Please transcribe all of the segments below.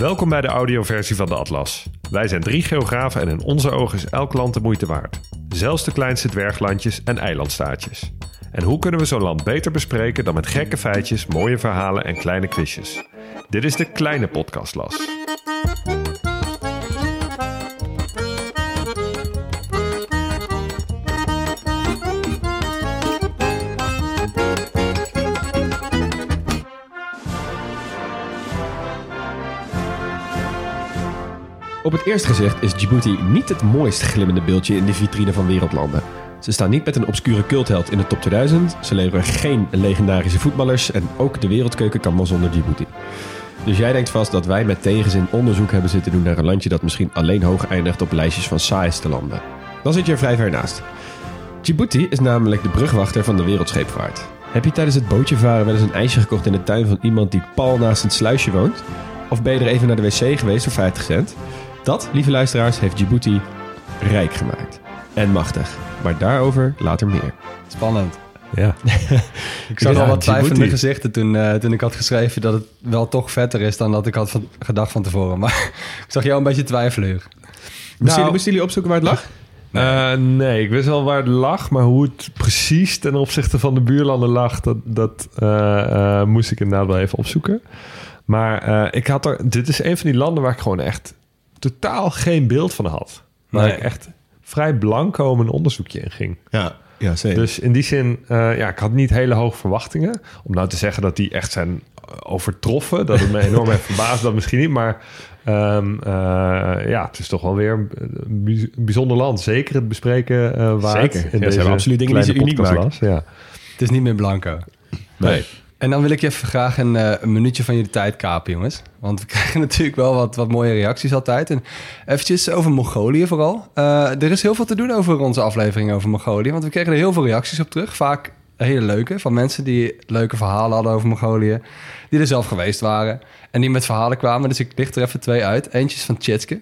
Welkom bij de audioversie van de Atlas. Wij zijn drie geografen en in onze ogen is elk land de moeite waard. Zelfs de kleinste dwerglandjes en eilandstaatjes. En hoe kunnen we zo'n land beter bespreken dan met gekke feitjes, mooie verhalen en kleine quizjes? Dit is de kleine podcastlas. Op het eerste gezicht is Djibouti niet het mooist glimmende beeldje in de vitrine van wereldlanden. Ze staan niet met een obscure cultheld in de top 2000, ze leveren geen legendarische voetballers en ook de wereldkeuken kan wel zonder Djibouti. Dus jij denkt vast dat wij met tegenzin onderzoek hebben zitten doen naar een landje dat misschien alleen hoog eindigt op lijstjes van saaiste landen. Dan zit je er vrij ver naast. Djibouti is namelijk de brugwachter van de wereldscheepvaart. Heb je tijdens het bootje varen wel eens een ijsje gekocht in de tuin van iemand die pal naast een sluisje woont? Of ben je er even naar de wc geweest voor 50 cent? Dat, lieve luisteraars, heeft Djibouti rijk gemaakt. En machtig. Maar daarover later meer. Spannend. Ja. Ik zag Ja, al wat twijfelende gezichten toen, eh, toen ik had geschreven dat het wel toch vetter is dan dat ik had van, gedacht van tevoren. Maar ik zag jou een beetje twijfelen. Hugo. Moesten, jullie, moesten jullie opzoeken waar het lag? Eh, nee, ik wist wel waar het lag, maar hoe het precies ten opzichte van de buurlanden lag, dat, dat eh, eh, moest ik inderdaad wel even opzoeken. Maar eh, ik had er, dit is een van die landen waar ik gewoon echt totaal geen beeld van had. Waar Nee. ik echt vrij blanco mijn onderzoekje in ging. Ja, ja zeker. Dus in die zin, eh, ja, ik had niet hele hoge verwachtingen. Om nou te zeggen dat die echt zijn overtroffen, dat het me enorm heeft verbaasd, dat misschien niet. Maar ehm, eh, ja, het is toch wel weer een, een bij- een bijzonder land. Zeker het bespreken eh waard. Zeker. Ja, ze hebben absoluut dingen die ze uniek las, Ja. Het is niet meer blanco. nee. En dan wil ik je even graag een, eh, een minuutje van jullie tijd kapen, jongens. Want we krijgen natuurlijk wel wat, wat mooie reacties altijd. En eventjes over Mongolië vooral. Eh, er is heel veel te doen over onze aflevering over Mongolië. Want we kregen er heel veel reacties op terug. Vaak hele leuke. Van mensen die leuke verhalen hadden over Mongolië. Die er zelf geweest waren. En die met verhalen kwamen. Dus ik licht er even twee uit. Eentje is van Tjitske.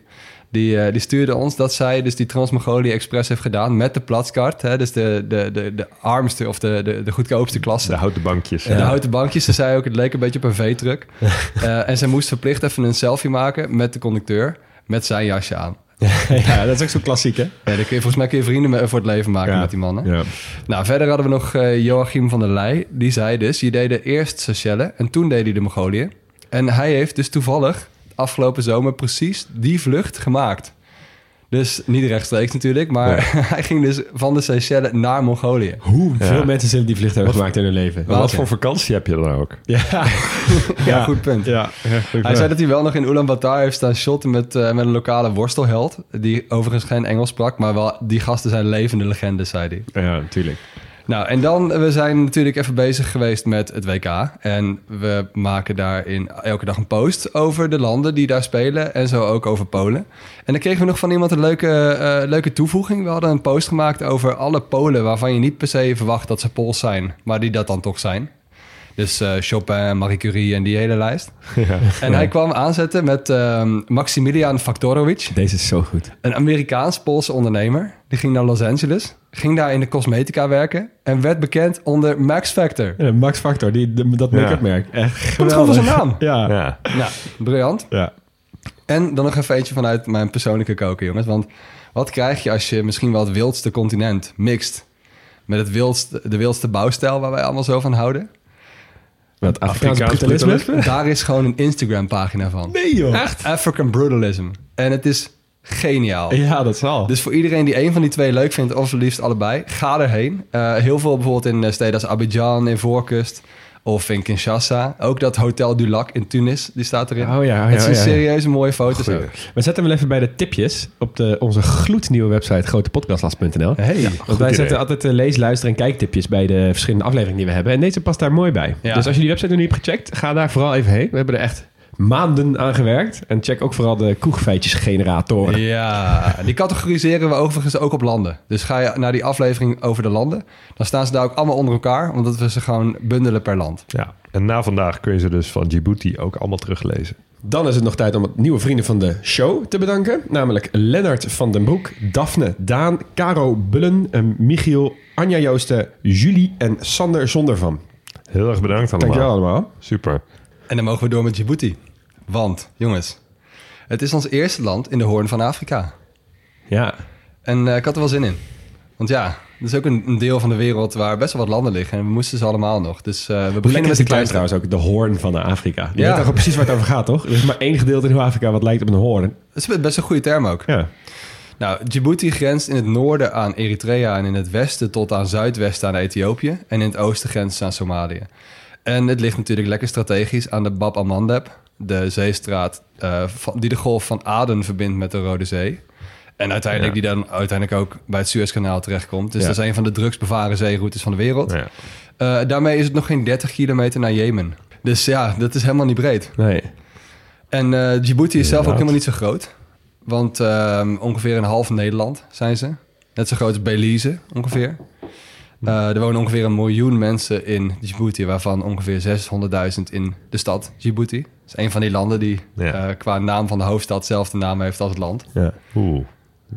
Die, eh, die stuurde ons dat zij dus die Trans-Mongolië Express heeft gedaan met de Platskart. Hè, dus de, de, de, de armste of de, de, de goedkoopste klasse. De houten bankjes. De houten bankjes, ze zei ook, het leek een beetje op een V-truck. Eh, en ze moest verplicht even een selfie maken met de conducteur, met zijn jasje aan. ja, dat is ook zo klassiek, hè? Ja, dan kun je, volgens mij kun je vrienden me- voor het leven maken Ja. met die mannen. Ja. Nou, verder hadden we nog eh, Joachim van der Leij. Die zei dus, je deed eerst Seychelles en toen deed hij de Mongolië. En hij heeft dus toevallig afgelopen zomer precies die vlucht gemaakt. Dus niet rechtstreeks natuurlijk, maar hij ging dus van de Seychelles naar Mongolië. Hoeveel Ja. mensen zullen die vlucht hebben gemaakt in hun leven? Maar wat voor vakantie heb je dan ook? Ja, Ja, goed punt. Ja, Hij zei dat hij wel nog in Ulaanbaatar heeft staan shotten met, eh, met een lokale worstelheld. Die overigens geen Engels sprak, maar wel die gasten zijn levende legendes, zei hij. Ja, natuurlijk. Nou, en dan, we zijn natuurlijk even bezig geweest met het WK. En we maken daarin elke dag een post over de landen die daar spelen. En zo ook over Polen. En dan kregen we nog van iemand een leuke, eh, leuke toevoeging. We hadden een post gemaakt over alle Polen waarvan je niet per se verwacht dat ze Pools zijn. Maar die dat dan toch zijn. Dus eh, Chopin, Marie Curie en die hele lijst. En hij kwam aanzetten met ehm, Maximilian Faktorovic. Deze is zo goed. Een Amerikaans-Poolse ondernemer. Die ging naar Los Angeles. Ging daar in de cosmetica werken. En werd bekend onder Max Factor. Ja, Max Factor, die, de- dat Ja. make-up merk. Echt Komt gewoon van zijn naam. Ja. Ja. Nou, briljant. ja. En dan nog even eentje vanuit mijn persoonlijke koken, jongens. Want wat krijg je als je misschien wel het wildste continent mixt... met het wildste, de wildste bouwstijl waar wij allemaal zo van houden? Wat Afrikaans Afrikaans brutalisme? brutalisme? Daar is gewoon een Instagram-pagina van. Nee joh. Echt? African Brutalism. En het is Geniaal. Ja, dat zal. Dus voor iedereen die een van die twee leuk vindt, of liefst allebei, ga erheen. Eh, heel veel bijvoorbeeld in eh, steden als Abidjan, in Voorkust of in Kinshasa. Ook dat Hotel du Lac in Tunis, die staat erin. Oh ja, oh Het ja, ja. een serieuze mooie foto's Goeie. ook. We zetten hem wel even bij de tipjes op de, onze gloednieuwe website grotepodcastlas.nl. Hey. Want Goed wij zetten altijd uh, lees, luister en kijktipjes bij de verschillende afleveringen die we hebben. En deze past daar mooi bij. Ja. Dus als je die website nog niet hebt gecheckt, ga daar vooral even heen. We hebben er echt maanden aan gewerkt. En check ook vooral de koegfeitjesgeneratoren. Ja, die categoriseren we overigens ook op landen. Dus ga je naar die aflevering over de landen, dan staan ze daar ook allemaal onder elkaar, omdat we ze gewoon bundelen per land. Ja, en na vandaag kun je ze dus van Djibouti ook allemaal teruglezen. Dan is het nog tijd om wat nieuwe vrienden van de show te bedanken. Namelijk Lennart van den Broek, Daphne, Daan, Caro Bullen, en Michiel, Anja Joosten, Julie en Sander Zondervan. Heel erg bedankt allemaal. Dankjewel allemaal. Super. En dan mogen we door met Djibouti. Want, jongens, het is ons eerste land in de hoorn van Afrika. Ja, En eh, ik had er wel zin in. Want ja, er is ook een, een deel van de wereld waar best wel wat landen liggen. En we moesten ze allemaal nog. Dus eh, we Hoe beginnen met de klein trouwens ook, de hoorn van Afrika. Je Ja. weet toch precies waar het over gaat, toch? Er is maar één gedeelte in Afrika wat lijkt op een hoorn. Dat is best een goede term ook. Ja. Nou, Djibouti grenst in het noorden aan Eritrea en in het westen tot aan zuidwesten aan Ethiopië. En in het oosten grenst het aan Somalië. En het ligt natuurlijk lekker strategisch aan de Bab al-Mandeb, de zeestraat eh, van, die de golf van Aden verbindt met de Rode Zee. En uiteindelijk Ja. die dan uiteindelijk ook bij het Suezkanaal terechtkomt. Dus Ja. dat is een van de drugsbevaren zeeroutes van de wereld. Ja. Eh, daarmee is het nog geen 30 kilometer naar Jemen. Dus ja, dat is helemaal niet breed. Nee. En eh, Djibouti is zelf ook helemaal niet zo groot. Want ehm, ongeveer een half Nederland zijn ze. Net zo groot als Belize ongeveer. Eh, er wonen ongeveer een miljoen mensen in Djibouti, waarvan ongeveer 600.000 in de stad Djibouti. Dat is een van die landen die Ja. eh, qua naam van de hoofdstad zelf de naam heeft als het land. Ja. Oeh,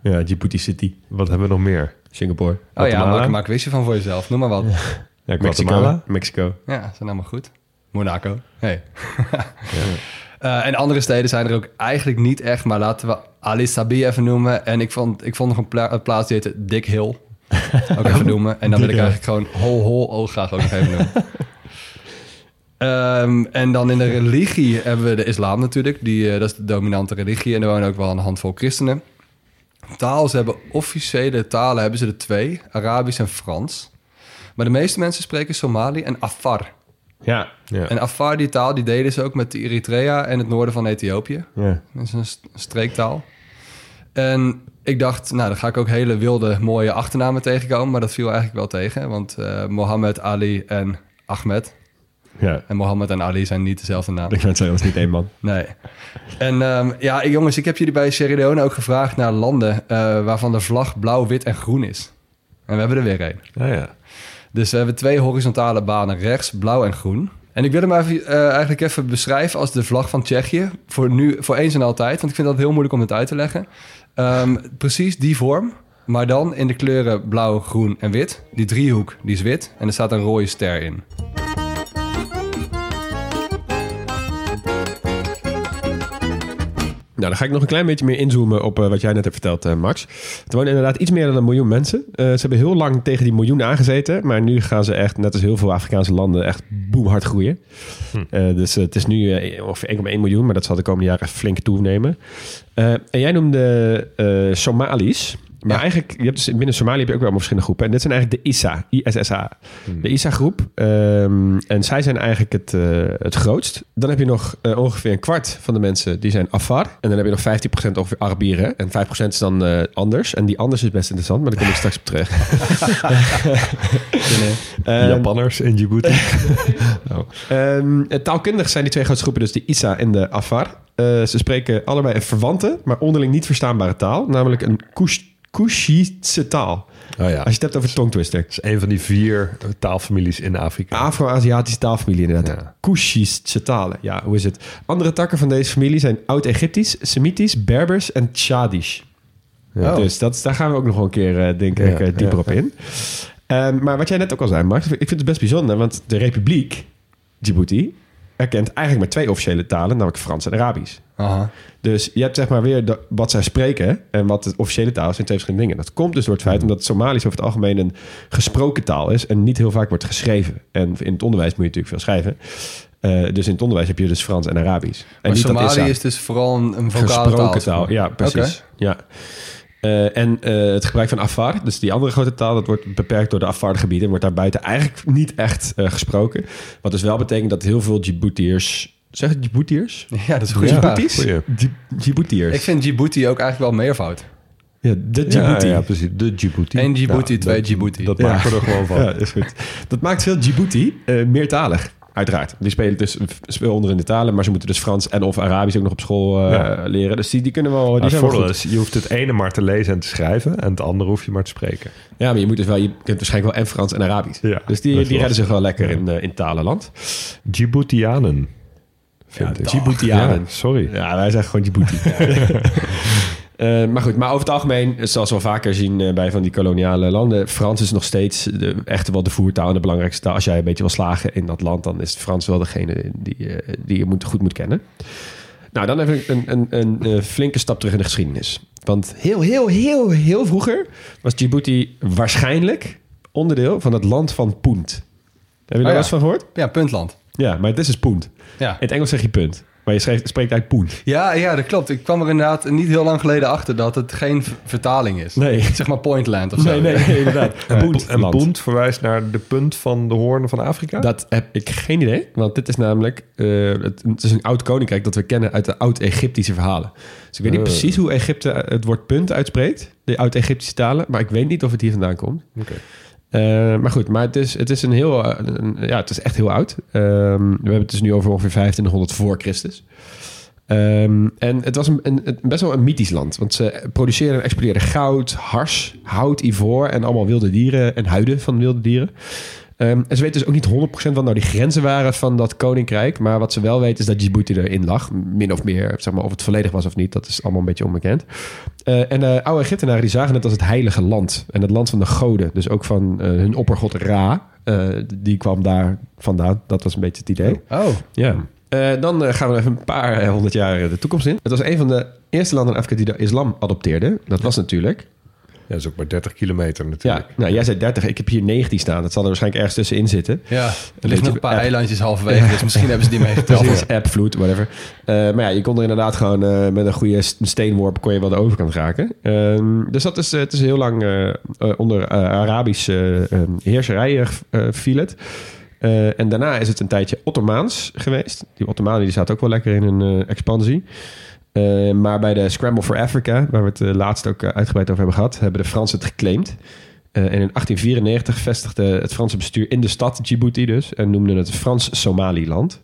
ja, Djibouti City, wat hebben we nog meer? Singapore. Oh ja, Guatemala? maak, maak quizje van voor jezelf. Noem maar wat. Ja, Ja? Mexico. Mexico. zijn allemaal goed. Monaco. Hey. Eh, en andere steden zijn er ook eigenlijk niet echt, maar laten we Ali Sabi even noemen. En ik vond, ik vond nog een, pla- een plaats die heette Dick Hill. Ook even noemen. En dan wil ik eigenlijk gewoon Hol Hol ook graag ook nog even noemen. Ehm, en dan in de religie hebben we de islam natuurlijk. Die, eh, dat is de dominante religie. En er wonen ook wel een handvol christenen. Taal, ze hebben officiële talen, hebben ze er twee. Arabisch en Frans. Maar de meeste mensen spreken Somali en Afar. Ja. Ja. En Afar, die taal, die deden ze ook met de Eritrea en het noorden van Ethiopië. ja. Dat is een st- streektaal. En ik dacht, nou, dan ga ik ook hele wilde, mooie achternamen tegenkomen. Maar dat viel eigenlijk wel tegen. Want eh Mohammed, Ali en Ahmed. Ja. En Mohammed en Ali zijn niet dezelfde naam. Ik zeggen, dat is niet één man. Nee. En ehm, ja, jongens, ik heb jullie bij Sierra Leone ook gevraagd naar landen eh, waarvan de vlag blauw, wit en groen is. En we hebben er weer één. Ah, ja. Dus we hebben twee horizontale banen rechts, blauw en groen. En ik wil hem even, eh, eigenlijk even beschrijven als de vlag van Tsjechië. Voor nu, voor eens en altijd. Want ik vind dat heel moeilijk om het uit te leggen. Ehm, precies die vorm. Maar dan in de kleuren blauw, groen en wit. Die driehoek, die is wit. En er staat een rode ster in. Nou, dan ga ik nog een klein beetje meer inzoomen op eh, wat jij net hebt verteld, eh, Max. Er wonen inderdaad iets meer dan een miljoen mensen. Eh, ze hebben heel lang tegen die miljoen aangezeten. Maar nu gaan ze echt, net als heel veel Afrikaanse landen, echt boomhard groeien. Eh, dus het is nu ongeveer 1,1 miljoen. Maar dat zal de komende jaren flink toenemen. En jij noemde Somali's. Maar Ja. eigenlijk, je hebt dus binnen Somalië heb je ook wel allemaal verschillende groepen. En dit zijn eigenlijk de ISA, ISSA. De ISA-groep. Ehm, en zij zijn eigenlijk het, eh, het grootst. Dan heb je nog eh, ongeveer een kwart van de mensen die zijn Afar. En dan heb je nog 15% ongeveer Arabieren. En 5% is dan eh, anders. En die anders is best interessant, maar daar kom ik straks op terug. Ehm, Japanners in Djibouti. Ehm, eh, taalkundig zijn die twee grootste groepen dus de Isa en de Afar. Ze spreken allebei een verwante, maar onderling niet verstaanbare taal. Namelijk een Kush- Kushitse taal. Oh ja. Als je het hebt over tongtwister. Dat is een van die vier taalfamilies in Afrika. Afro-Aziatische taalfamilie inderdaad. Ja. Kushitse talen. Ja, hoe is het? Andere takken van deze familie zijn Oud-Egyptisch, Semitisch, Berbers en Tjadisch. Oh. Dus dat, daar gaan we ook nog wel een keer, eh, denk ik, eh, dieper op in. Ehm, maar wat jij net ook al zei, Max, ik vind het best bijzonder, want de Republiek Djibouti erkent eigenlijk maar twee officiële talen, namelijk Frans en Arabisch. Aha. Dus je hebt zeg maar weer de- wat zij spreken en wat de officiële taal is, zijn twee verschillende dingen. Dat komt dus door het feit omdat Somalisch over het algemeen een gesproken taal is en niet heel vaak wordt geschreven. En in het onderwijs moet je natuurlijk veel schrijven. Eh, dus in het onderwijs heb je dus Frans en Arabisch. En Maar Somali Issa. is dus vooral een, een taal. Ja, precies. Ja. Eh, en eh, het gebruik van Afar, dus die andere grote taal, dat wordt beperkt door de Afar-gebieden en wordt daar buiten eigenlijk niet echt gesproken. Wat dus wel betekent dat heel veel Djiboutiërs, zeg het Djiboutiërs? Ja, dat is een goede vraag. Djiboutis? goeie. Djib- Djiboutiërs. Ik vind Djibouti ook eigenlijk wel meervoud. ja, de Djibouti. ja, precies. De Djibouti. Eén Djibouti, Ja, twee dat- Djibouti. Dat Ja. maken we er gewoon van. Ja, is goed. Dat maakt veel Djibouti eh, meertalig, uiteraard. Die spelen dus veel onder in de talen, maar ze moeten dus Frans en of Arabisch ook nog op school eh, Ja. leren. Dus die, die kunnen wel. Die zijn wel goed. je hoeft het ene maar te lezen en te schrijven... en het andere hoef je maar te spreken. Ja, maar je moet dus wel, je kunt waarschijnlijk wel en Frans en Arabisch. Ja, dus die, die redden zich wel lekker in, eh, in talenland. Djiboutianen, vind Ja. Djiboutianen. Ja, sorry. Ja, wij zeggen gewoon Djibouti. Eh, maar goed, maar over het algemeen, zoals we al vaker zien eh, bij van die koloniale landen, Frans is nog steeds de, echt wel de voertaal en de belangrijkste taal. Als jij een beetje wil slagen in dat land, dan is Frans wel degene die, eh, die je moet, goed moet kennen. Nou, dan even een, een, een, flinke stap terug in de geschiedenis. Want heel, heel, heel, heel vroeger was Djibouti waarschijnlijk onderdeel van het land van Punt. Heb je daar ja. wel eens van gehoord? Ja, puntland. Ja, maar het is dus Punt. Ja. In het Engels zeg je punt. Maar je spreekt uit Punt. Ja, ja, dat klopt. Ik kwam er inderdaad niet heel lang geleden achter dat het geen vertaling is. Nee. Zeg maar Pointland of zo. Nee, nee, nee, inderdaad. En Puntland. Punt verwijst naar de punt van de hoorn van Afrika? Dat heb ik geen idee. Want dit is namelijk... eh, het, het is een oud koninkrijk dat we kennen uit de oud-Egyptische verhalen. Dus ik weet niet Eh. precies hoe Egypte het woord punt uitspreekt. De oud-Egyptische talen. Maar ik weet niet of het hier vandaan komt. Oké. Eh, maar goed, maar het is, het is een heel... eh, ja, het is echt heel oud. Ehm, we hebben het dus nu over ongeveer 2500 voor Christus. Ehm, en het was een, een- best wel een mythisch land. Want ze produceerden en exporteerden goud, hars, hout, ivoor... en allemaal wilde dieren en huiden van wilde dieren. Ehm, en ze weten dus ook niet 100% wat nou die grenzen waren van dat koninkrijk. Maar wat ze wel weten is dat Djibouti erin lag. Min of meer, zeg maar, of het volledig was of niet. Dat is allemaal een beetje onbekend. Eh, en de oude Egyptenaren die zagen het als het heilige land. En het land van de goden. Dus ook van eh, hun oppergod Ra. Eh, die kwam daar vandaan. Dat was een beetje het idee. Oh, Ja. Eh, dan eh, gaan we even een paar eh, honderd jaar de toekomst in. Het was een van de eerste landen in Afrika die de islam adopteerde. Dat was natuurlijk... Ja, dat is ook maar 30 kilometer Ja, natuurlijk. nou, jij zei 30. Ik heb hier 19 staan. Dat zal er waarschijnlijk ergens tussenin zitten. ja. Er liggen nog een paar app. eilandjes halverwege, dus misschien hebben ze die meegeteld. Precies, app, vloed, whatever. Eh, maar ja, je kon er inderdaad gewoon eh, met een goede st- steenworp... kon je wel de overkant raken. Ehm, dus dat is, eh, het is heel lang onder eh, Arabische heerserij viel het. Eh, en daarna is het een tijdje Ottomaans geweest. Die Ottomanen die zaten ook wel lekker in hun eh, expansie. Eh, maar bij de Scramble for Africa, waar we het eh, laatst ook eh, uitgebreid over hebben gehad, hebben de Fransen het geclaimd. En in 1894 vestigde het Franse bestuur in de stad Djibouti dus en noemden het Frans-Somaliland.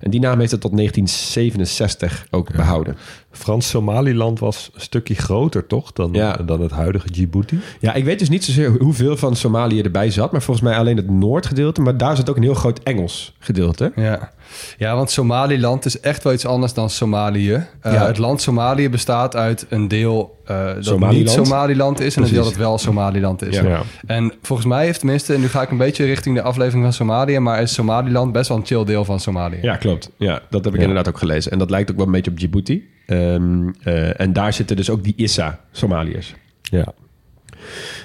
En die naam heeft het tot 1967 ook behouden. Frans-Somaliland was een stukje groter, toch? Dan, Ja. dan het huidige Djibouti. Ja, ik weet dus niet zozeer hoeveel van Somalië erbij zat, maar volgens mij alleen het noordgedeelte. Maar daar zit ook een heel groot Engels gedeelte. Ja. Ja, want Somaliland is echt wel iets anders dan Somalië. Eh, Ja. Het land Somalië bestaat uit een deel eh, dat Somaliland. niet Somaliland is... en een deel dat wel Somaliland is. Ja. Ja. En volgens mij heeft tenminste... en nu ga ik een beetje richting de aflevering van Somalië... maar is Somaliland best wel een chill deel van Somalië. Ja, klopt. Ja, dat heb ik inderdaad ook gelezen. En dat lijkt ook wel een beetje op Djibouti. Ehm, eh, en daar zitten dus ook die Issa, Somaliërs. Ja.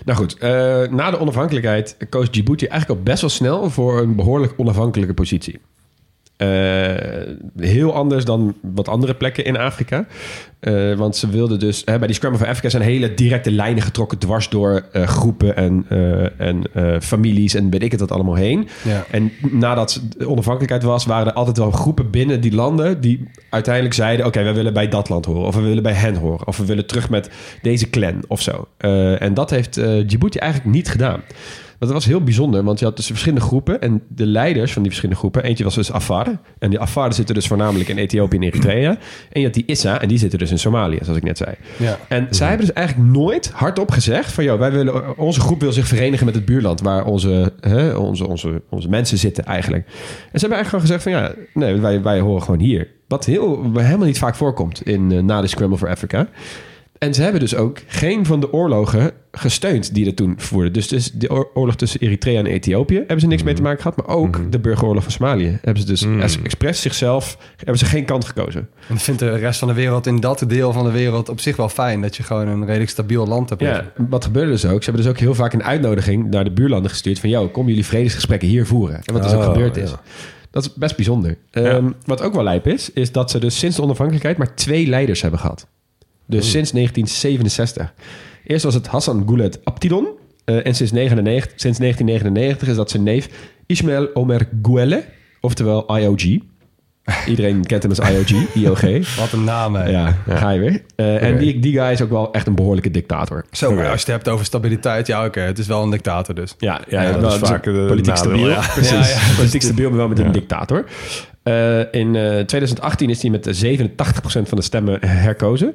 Nou goed, na de onafhankelijkheid koos Djibouti eigenlijk al best wel snel voor een behoorlijk onafhankelijke positie. Eh, heel anders dan wat andere plekken in Afrika. Eh, want ze wilden dus... Hè, bij die Scramble for Africa zijn hele directe lijnen getrokken... dwars door eh, groepen en, en families en weet ik het dat allemaal heen. Ja. En nadat de onafhankelijkheid was... waren er altijd wel groepen binnen die landen... die uiteindelijk zeiden... oké, wij willen bij dat land horen. Of we willen bij hen horen. Of we willen terug met deze clan of zo. En dat heeft Djibouti eigenlijk niet gedaan. Dat was heel bijzonder, want je had dus verschillende groepen. En de leiders van die verschillende groepen... eentje was dus Afar. En die Afar zitten dus voornamelijk in Ethiopië en Eritrea. En je had die Issa, en die zitten dus in Somalië, zoals ik net zei. Ja. En zij hebben dus eigenlijk nooit hardop gezegd van... Joh, wij willen, onze groep wil zich verenigen met het buurland... waar onze, hè, onze, onze, onze mensen zitten eigenlijk. En ze hebben eigenlijk gewoon gezegd van... ja, nee, wij, wij horen gewoon hier. Wat heel, helemaal niet vaak voorkomt in, eh, na de Scramble for Africa. En ze hebben dus ook geen van de oorlogen gesteund die er toen voerden. Dus, dus de oor- oorlog tussen Eritrea en Ethiopië hebben ze niks mee te maken gehad. Maar ook de burgeroorlog van Somalië hebben ze dus als expres zichzelf... hebben ze geen kant gekozen. En vindt de rest van de wereld in dat deel van de wereld op zich wel fijn... dat je gewoon een redelijk stabiel land hebt. Ja, wat gebeurde dus ook? Ze hebben dus ook heel vaak een uitnodiging naar de buurlanden gestuurd van... joh, kom jullie vredesgesprekken hier voeren. En wat dus ook Oh, gebeurd is. ja. Dat is best bijzonder. Ehm, wat ook wel lijp is, is dat ze dus sinds de onafhankelijkheid maar twee leiders hebben gehad. Dus sinds 1967. Eerst was het Hassan Goulet Abtidon. eh, en sinds, 99, sinds 1999 is dat zijn neef Ismail Omer Gouelle, oftewel IOG. Iedereen kent hem als IOG, IOG. Wat een naam, hè. Ja, ga je weer. Eh, En die, die guy is ook wel echt een behoorlijke dictator. Zo, als je het hebt over stabiliteit, ja, oké, het is wel een dictator dus. Ja, ja, Ja, dat is vaak een de politiek nadeel, stabiel. ja. Precies. Politiek stabiel, maar wel met een dictator. Eh, in eh, 2018 is hij met 87% van de stemmen herkozen.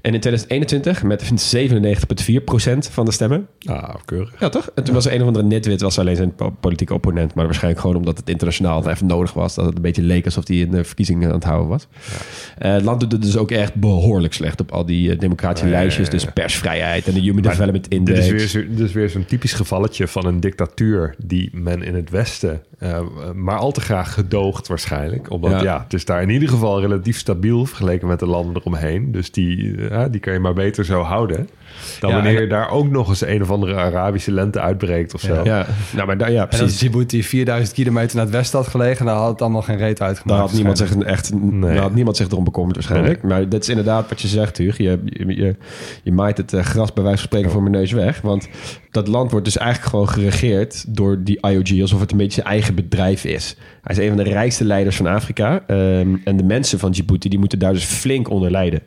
En in 2021 met 97,4% van de stemmen. Ah, keurig. Ja, toch? En toen was er een of andere nitwit, was alleen zijn po- politieke opponent. Maar waarschijnlijk gewoon omdat het internationaal even nodig was. Dat het een beetje leek alsof hij in de verkiezingen aan het houden was. Eh, het land doet het dus ook echt behoorlijk slecht op al die eh, democratische lijstjes. Dus persvrijheid en de Human Development Dit Index. is, weer, dit is weer zo'n typisch gevalletje van een dictatuur die men in het Westen eh, maar al te graag gedoogt waarschijnlijk. Omdat Ja. ja. het is daar in ieder geval relatief stabiel vergeleken met de landen eromheen. Dus die, eh, die kan je maar beter zo houden. Dan Ja, wanneer en- je daar ook nog eens een of andere Arabische lente uitbreekt of zo. Ja. Ja, nou, maar daar, ja, En als precies. Djibouti 4000 kilometer naar het westen had gelegen, dan had het allemaal geen reet uitgemaakt. Daar had niemand zich echt, Nee. daar had niemand zich erom bekommerd waarschijnlijk. Maar dat is inderdaad wat je zegt, Huug. Je, je, je, je maait het eh, gras bij wijze van spreken voor mijn neus weg. Want dat land wordt dus eigenlijk gewoon geregeerd door die IOG... alsof het een beetje zijn eigen bedrijf is. Hij is een van de rijkste leiders van Afrika. ehm, en de mensen van Djibouti die moeten daar dus flink onder lijden.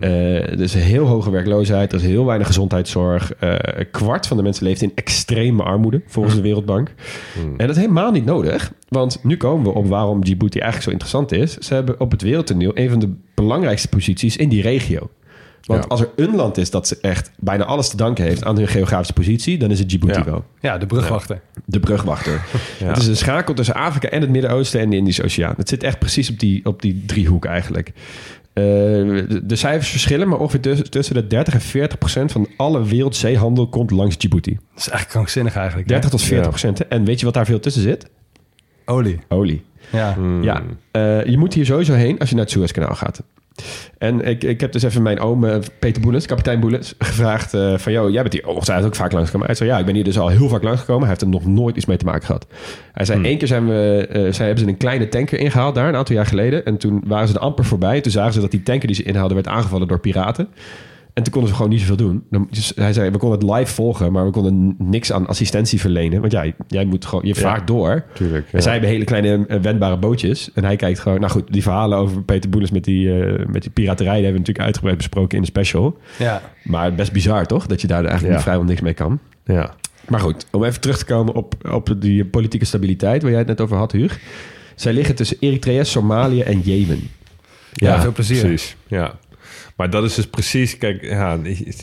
Er is heel hoge werkloosheid, er is heel weinig gezondheidszorg. Eh, een kwart van de mensen leeft in extreme armoede, volgens de Wereldbank. En dat is helemaal niet nodig, want nu komen we op waarom Djibouti eigenlijk zo interessant is. Ze hebben op het wereldtoneel een van de belangrijkste posities in die regio. Want Ja. als er een land is dat ze echt bijna alles te danken heeft aan hun geografische positie, dan is het Djibouti Ja. wel. Ja, de brugwachter. De brugwachter. Ja. Het is een schakel tussen Afrika en het Midden-Oosten en de Indische Oceaan. Het zit echt precies op die, op die driehoek eigenlijk. Eh, de, de cijfers verschillen, maar ongeveer tussen, tussen de 30 en 40 procent van alle wereldzeehandel komt langs Djibouti. Dat is eigenlijk krankzinnig eigenlijk. hè? 30 tot 40 procent. En weet je wat daar veel tussen zit? Olie. Olie. Ja. Hmm. Ja, eh, je moet hier sowieso heen als je naar het Suezkanaal gaat. En ik, ik heb dus even mijn oom, eh, Peter Boelens, kapitein Boelens, gevraagd van... ...joh, jij bent hier ongetwijfeld ook vaak langsgekomen. Hij zei, ja, ik ben hier dus al heel vaak langsgekomen. Hij heeft er nog nooit iets mee te maken gehad. Hij zei, één keer zijn we, eh, zij hebben ze een kleine tanker ingehaald daar, een aantal jaar geleden. En toen waren ze er amper voorbij. Toen zagen ze dat die tanker die ze inhaalden werd aangevallen door piraten. En toen konden ze gewoon niet zoveel doen. Dan, dus hij zei, we konden het live volgen, maar we konden niks aan assistentie verlenen. Want ja, jij moet gewoon, je vaart door. Tuurlijk. En zij hebben hele kleine eh, wendbare bootjes. En hij kijkt gewoon... Nou goed, die verhalen over Peter Boelens met die, eh, met die piraterij... die hebben we natuurlijk uitgebreid besproken in de special. ja. Maar best bizar toch? Dat je daar eigenlijk Ja. vrijwel niks mee kan. Ja. Maar goed, om even terug te komen op, op die politieke stabiliteit... waar jij het net over had, Huug. Zij liggen tussen Eritrea, Somalië en Jemen. Ja, veel plezier. Precies, ja. Maar dat is dus precies, kijk, ja,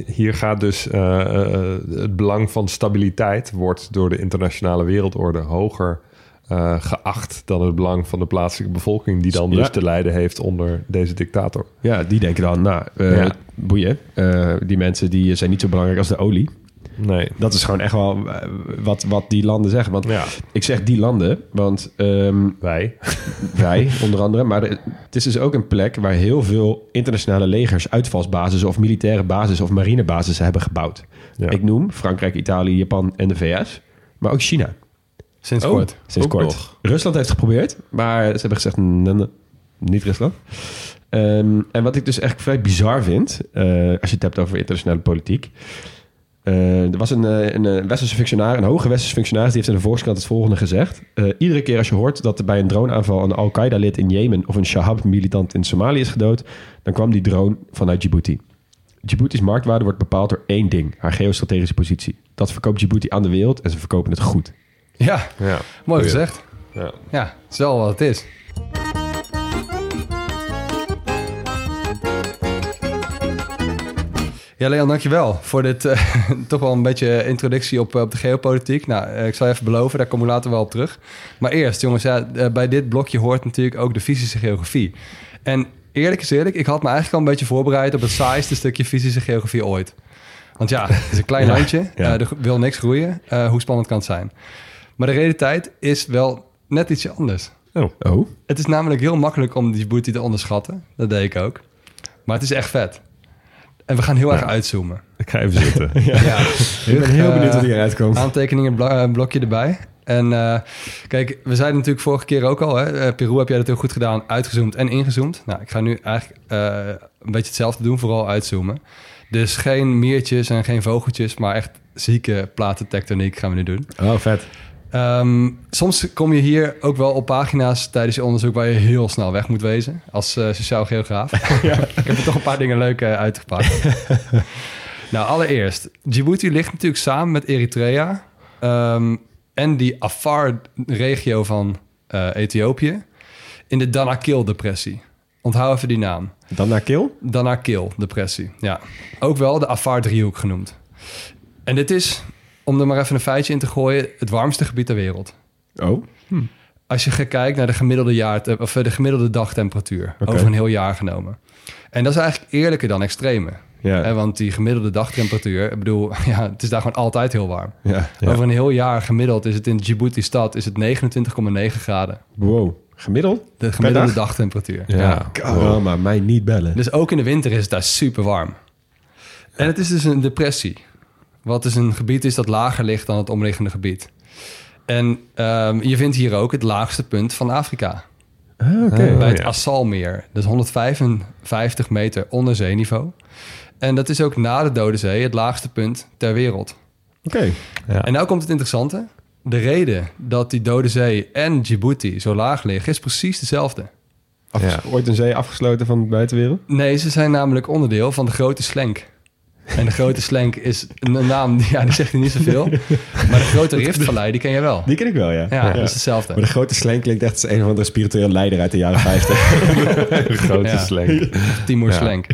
hier gaat dus eh, eh, het belang van stabiliteit wordt door de internationale wereldorde hoger eh, geacht dan het belang van de plaatselijke bevolking, die dan Ja. dus te lijden heeft onder deze dictator. Ja, die denken dan, nou, Ja. boeien. Die mensen die zijn niet zo belangrijk als de olie. Nee. Dat is gewoon echt wel eh, wat, wat die landen zeggen. Want Ja, ik zeg die landen, want... ehm, wij. Wij, onder andere. Maar het is dus ook een plek waar heel veel internationale legers, uitvalsbasis of militaire basis of marinebasis hebben gebouwd. Ja. Ik noem Frankrijk, Italië, Japan en de VS, maar ook China. Sinds Oh. kort. Sinds Ook kort. nog. Rusland heeft geprobeerd, maar ze hebben gezegd: nee, nee, niet Rusland. Ehm, en wat ik dus echt vrij bizar vind, eh, als je het hebt over internationale politiek. Eh, er was een, eh, een, eh, westerse functionaris, een hoge westerse functionaris, die heeft in de Volkskrant het volgende gezegd. Eh, iedere keer als je hoort dat er bij een droneaanval een Al-Qaeda-lid in Jemen of een Shahab-militant in Somalië is gedood, dan kwam die drone vanuit Djibouti. Djibouti's marktwaarde wordt bepaald door één ding, haar geostrategische positie. Dat verkoopt Djibouti aan de wereld en ze verkopen het goed. Ja, Ja. mooi gezegd. Ja. Ja, het is wel wat het is. Ja, Leon, dankjewel voor dit eh, toch wel een beetje introductie op, eh, op de geopolitiek. Nou, eh, ik zal even beloven, daar komen we later wel op terug. Maar eerst, jongens, ja, bij dit blokje hoort natuurlijk ook de fysische geografie. En eerlijk is eerlijk, ik had me eigenlijk al een beetje voorbereid op het saaiste stukje fysische geografie ooit. Want ja, het is een klein Ja, landje, ja. er wil niks groeien. Eh, hoe spannend kan het zijn? Maar de realiteit is wel net ietsje anders. Oh. Oh? Het is namelijk heel makkelijk om die booty te onderschatten. Dat deed ik ook. Maar het is echt vet. En we gaan heel erg uitzoomen. Ik ga even zitten. Ja, Ik ben heel benieuwd wat hier uitkomt. Aantekeningen, bla- eh, blokje erbij. En eh, kijk, we zeiden natuurlijk vorige keer ook al, hè, eh, Peru heb jij dat heel goed gedaan, uitgezoomd en ingezoomd. Nou, ik ga nu eigenlijk eh, een beetje hetzelfde doen, vooral uitzoomen. Dus geen miertjes en geen vogeltjes, maar echt zieke platentectoniek gaan we nu doen. Oh, vet. Ehm, soms kom je hier ook wel op pagina's tijdens je onderzoek waar je heel snel weg moet wezen als eh, sociaal geograaf. Ik heb er toch een paar dingen leuk eh, uitgepakt. nou, allereerst, Djibouti ligt natuurlijk samen met Eritrea ehm, en die Afar-regio van eh, Ethiopië in de Danakil-depressie. Onthoud even die naam. Dan naar Kil? Danakil-depressie, ja. Ook wel de Afar-driehoek genoemd. En dit is, om er maar even een feitje in te gooien, het warmste gebied ter wereld. Oh. Als je kijken naar de gemiddelde, jaar, of eh, de gemiddelde dagtemperatuur over een heel jaar genomen. En dat is eigenlijk eerlijker dan extreme. Ja. Hè, want die gemiddelde dagtemperatuur, ik bedoel, ja, het is daar gewoon altijd heel warm. Ja. Over een heel jaar gemiddeld is het in Djibouti-stad is het 29,9 graden. Wow. Gemiddeld? De gemiddelde dag? dagtemperatuur. Ja. Oh, maar mij niet bellen. Dus ook in de winter is het daar super warm. En het is dus een depressie. Wat dus een gebied is dat lager ligt dan het omliggende gebied. En ehm, je vindt hier ook het laagste punt van Afrika. Ah, oké. Oh, bij het. Assalmeer. Dat is 155 meter onder zeeniveau. En dat is ook na de Dode Zee het laagste punt ter wereld. Oké. Ja. En nou komt het interessante. De reden dat die Dode Zee en Djibouti zo laag liggen... is precies dezelfde. Ja. Ooit een zee afgesloten van de buitenwereld? Nee, ze zijn namelijk onderdeel van de Grote Slenk. En de Grote Slenk is een naam, die- ja, die zegt niet zoveel. Maar de Grote Riftvallei, die ken je wel. Die ken ik wel, ja. Ja, dat is hetzelfde. Maar de grote slang klinkt echt als een of andere spirituele leider uit de jaren 50. Een grote Ja. slenk. Timur Ja. Slenk.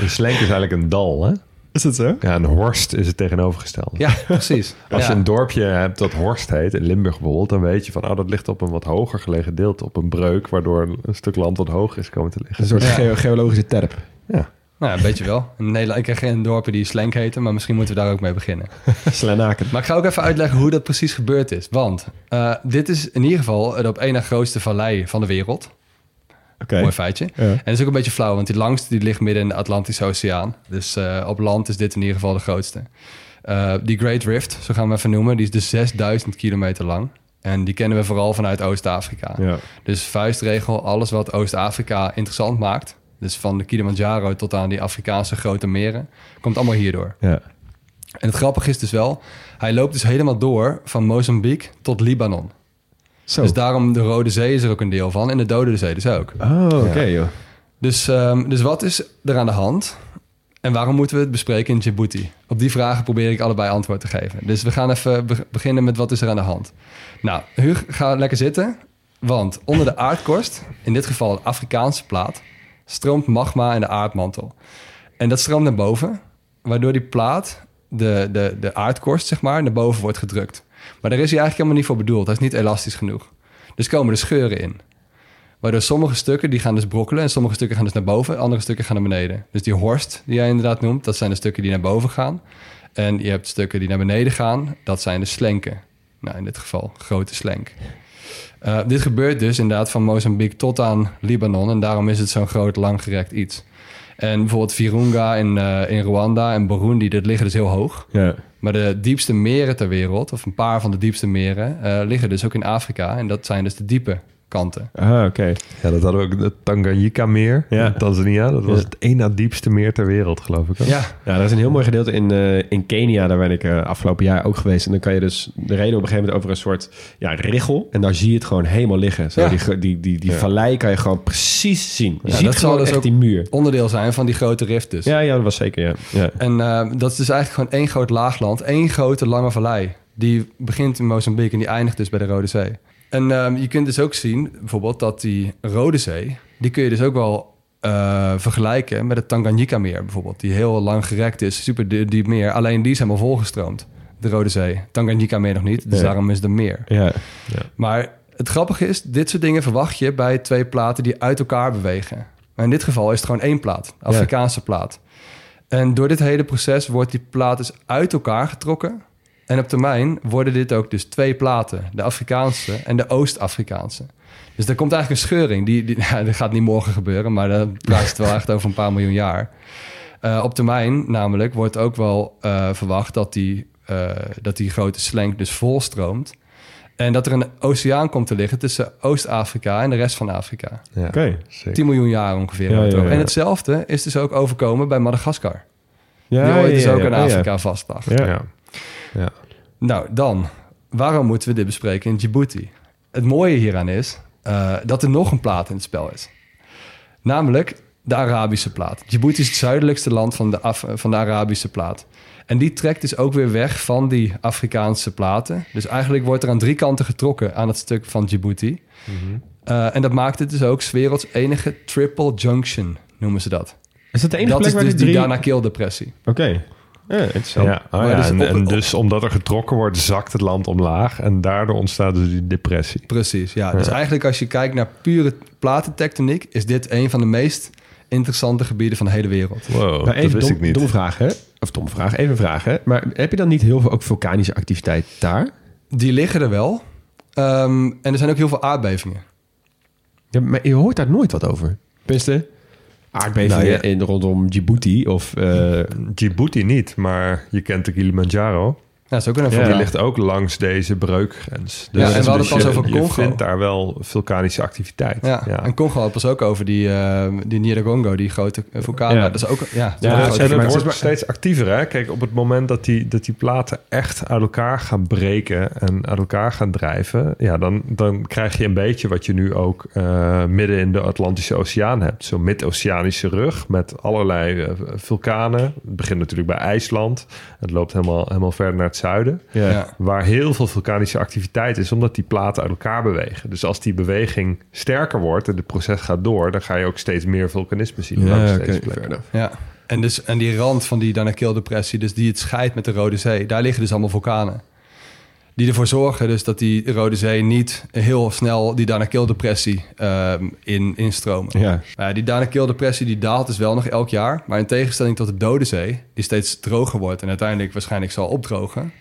Een slenk is eigenlijk een dal, hè? is dat zo? Ja, een horst is het tegenovergestelde. Ja, precies. Als Ja. je een dorpje hebt dat Horst heet, in Limburg bijvoorbeeld, dan weet je van, oh, dat ligt op een wat hoger gelegen deel, op een breuk, waardoor een stuk land wat hoger is komen te liggen. Een soort geologische terp. Ja. Nou, een beetje wel. In Nederland, ik ken geen dorpen die Slenk heten, maar misschien moeten we daar ook mee beginnen. Slenaken. Maar ik ga ook even uitleggen hoe dat precies gebeurd is. Want eh, dit is in ieder geval de op één na grootste vallei van de wereld. Oké. Mooi feitje. Ja. En dat is ook een beetje flauw, want die langste die ligt midden in de Atlantische Oceaan. Dus eh, op land is dit in ieder geval de grootste. Eh, die Great Rift, zo gaan we even noemen, die is dus 6000 kilometer lang. En die kennen we vooral vanuit Oost-Afrika. Ja. Dus vuistregel, alles wat Oost-Afrika interessant maakt. Dus van de Kilimanjaro tot aan die Afrikaanse grote meren. Komt allemaal hierdoor. Ja. En het grappige is dus wel, hij loopt dus helemaal door van Mozambique tot Libanon. Zo. Dus daarom de Rode Zee is er ook een deel van en de Dode Zee dus ook. Oh, oké joh. Dus, ehm, dus wat is er aan de hand? En waarom moeten we het bespreken in Djibouti? Op die vragen probeer ik allebei antwoord te geven. Dus we gaan even be- beginnen met wat is er aan de hand. Nou, Huug, ga lekker zitten. Want onder de aardkorst, in dit geval een Afrikaanse plaat, stroomt magma in de aardmantel. En dat stroomt naar boven, waardoor die plaat, de, de, de aardkorst zeg maar, naar boven wordt gedrukt. Maar daar is hij eigenlijk helemaal niet voor bedoeld. Hij is niet elastisch genoeg. Dus komen er scheuren in. Waardoor sommige stukken die gaan dus brokkelen en sommige stukken gaan dus naar boven, andere stukken gaan naar beneden. Dus die horst die jij inderdaad noemt, dat zijn de stukken die naar boven gaan. En je hebt stukken die naar beneden gaan, dat zijn de slenken. Nou, in dit geval grote slenk. Eh, dit gebeurt dus inderdaad van Mozambique tot aan Libanon en daarom is het zo'n groot langgerekt iets. En bijvoorbeeld Virunga in, eh, in Rwanda en Burundi, dat liggen dus heel hoog. Ja. Maar de diepste meren ter wereld, of een paar van de diepste meren, eh, liggen dus ook in Afrika. En dat zijn dus de diepe kanten. Ah, oké. Ja, dat hadden we ook, het Tanganyika-meer Ja. in Tanzania. Dat was Ja. het één na diepste meer ter wereld, geloof ik. Ook. Ja, Ja, er is een heel mooi gedeelte in, eh, in Kenia. Daar ben ik eh, afgelopen jaar ook geweest. En dan kan je dus... De reden op een gegeven moment over een soort ja, richel. En daar zie je het gewoon helemaal liggen. Zo, Ja. Die, die, die, die Ja. vallei kan je gewoon precies zien. Je Ja, ziet dat zal dus echt ook- die muur. onderdeel zijn van die grote rift dus. Ja, ja, dat was zeker, ja. ja. En eh, dat is dus eigenlijk gewoon één groot laagland, één grote lange vallei. Die begint in Mozambique en die eindigt dus bij de Rode Zee. En ehm, je kunt dus ook zien, bijvoorbeeld, dat die Rode Zee... die kun je dus ook wel eh, vergelijken met het Tanganyika-meer bijvoorbeeld. Die heel lang gerekt is, super di- diep meer. Alleen die is helemaal volgestroomd, de Rode Zee. Tanganyika-meer nog niet, dus Ja. daarom is een meer. ja. Maar het grappige is, dit soort dingen verwacht je bij twee platen die uit elkaar bewegen. Maar in dit geval is het gewoon één plaat, Afrikaanse plaat. En door dit hele proces wordt die plaat dus uit elkaar getrokken. En op termijn worden dit ook dus twee platen, de Afrikaanse en de Oost-Afrikaanse. Dus er komt eigenlijk een scheuring. Die, die, ja, dat gaat niet morgen gebeuren, maar dan praat het wel echt over een paar miljoen jaar. Eh, op termijn namelijk wordt ook wel eh, verwacht dat die, eh, dat die grote slenk dus volstroomt. En dat er een oceaan komt te liggen tussen Oost-Afrika en de rest van Afrika. Ja, Oké. zeker. 10 miljoen jaar ongeveer. Ja. En hetzelfde is dus ook overkomen bij Madagaskar. Ja, die ooit dus ja, ook ja, in ja. Afrika vast lag. Ja. Ja. Nou, dan, waarom moeten we dit bespreken in Djibouti? Het mooie hieraan is eh, dat er nog een plaat in het spel is. Namelijk de Arabische plaat. Djibouti is het zuidelijkste land van de, Af- van de Arabische plaat. En die trekt dus ook weer weg van die Afrikaanse platen. Dus eigenlijk wordt er aan drie kanten getrokken aan het stuk van Djibouti. Eh, en dat maakt het dus ook 's werelds enige triple junction, noemen ze dat. Is dat de enige dat plek is waar dus die die drie... Danakil-depressie. Oké. Ja, interessant. Ja, oh ja, dus en, op- en op- dus omdat er getrokken wordt, zakt het land omlaag. En daardoor ontstaat dus die depressie. Precies, ja. Dus eigenlijk als je kijkt naar pure platentectoniek... is dit een van de meest interessante gebieden van de hele wereld. Wow, Maar dat Nou, even wist dom, ik niet. domme vraag, hè? Of domme vraag, even een vraag, hè? Maar heb je dan niet heel veel ook vulkanische activiteit daar? Die liggen er wel. Ehm, en er zijn ook heel veel aardbevingen. Ja, maar je hoort daar nooit wat over. Tenminste, aardbevingen Nou, in, rondom Djibouti of... eh, Djibouti niet, maar je kent de Kilimanjaro. Ja, dat is ook een Ja. Die ligt ook langs deze breukgrens. Ja, en we hadden het pas je, vindt daar wel vulkanische activiteit. Ja. en Congo had pas ook over die, eh die Nyiragongo, die grote vulkaan. Ja. Dat is ook ja, Ja, dat dat en het wordt steeds actiever. Hè? Kijk, op het moment dat die, dat die platen echt uit elkaar gaan breken en uit elkaar gaan drijven, ja, dan, dan krijg je een beetje wat je nu ook eh, midden in de Atlantische Oceaan hebt. Zo'n mid-oceanische rug met allerlei eh, vulkanen. Het begint natuurlijk bij IJsland. Het loopt helemaal, helemaal verder naar het zuiden. ja. Waar heel veel vulkanische activiteit is, omdat die platen uit elkaar bewegen. Dus als die beweging sterker wordt en het proces gaat door, dan ga je ook steeds meer vulkanisme zien. langs Ja. Ja. En, dus, en die rand van die Danakil-depressie, dus die het scheidt met de Rode Zee, daar liggen dus allemaal vulkanen. Die ervoor zorgen dus dat die Rode Zee niet heel snel die Danakil-depressie ehm, in, instromen. Ja. Die Danakil-depressie die daalt dus wel nog elk jaar. Maar in tegenstelling tot de Dode Zee, die steeds droger wordt en uiteindelijk waarschijnlijk zal opdrogen,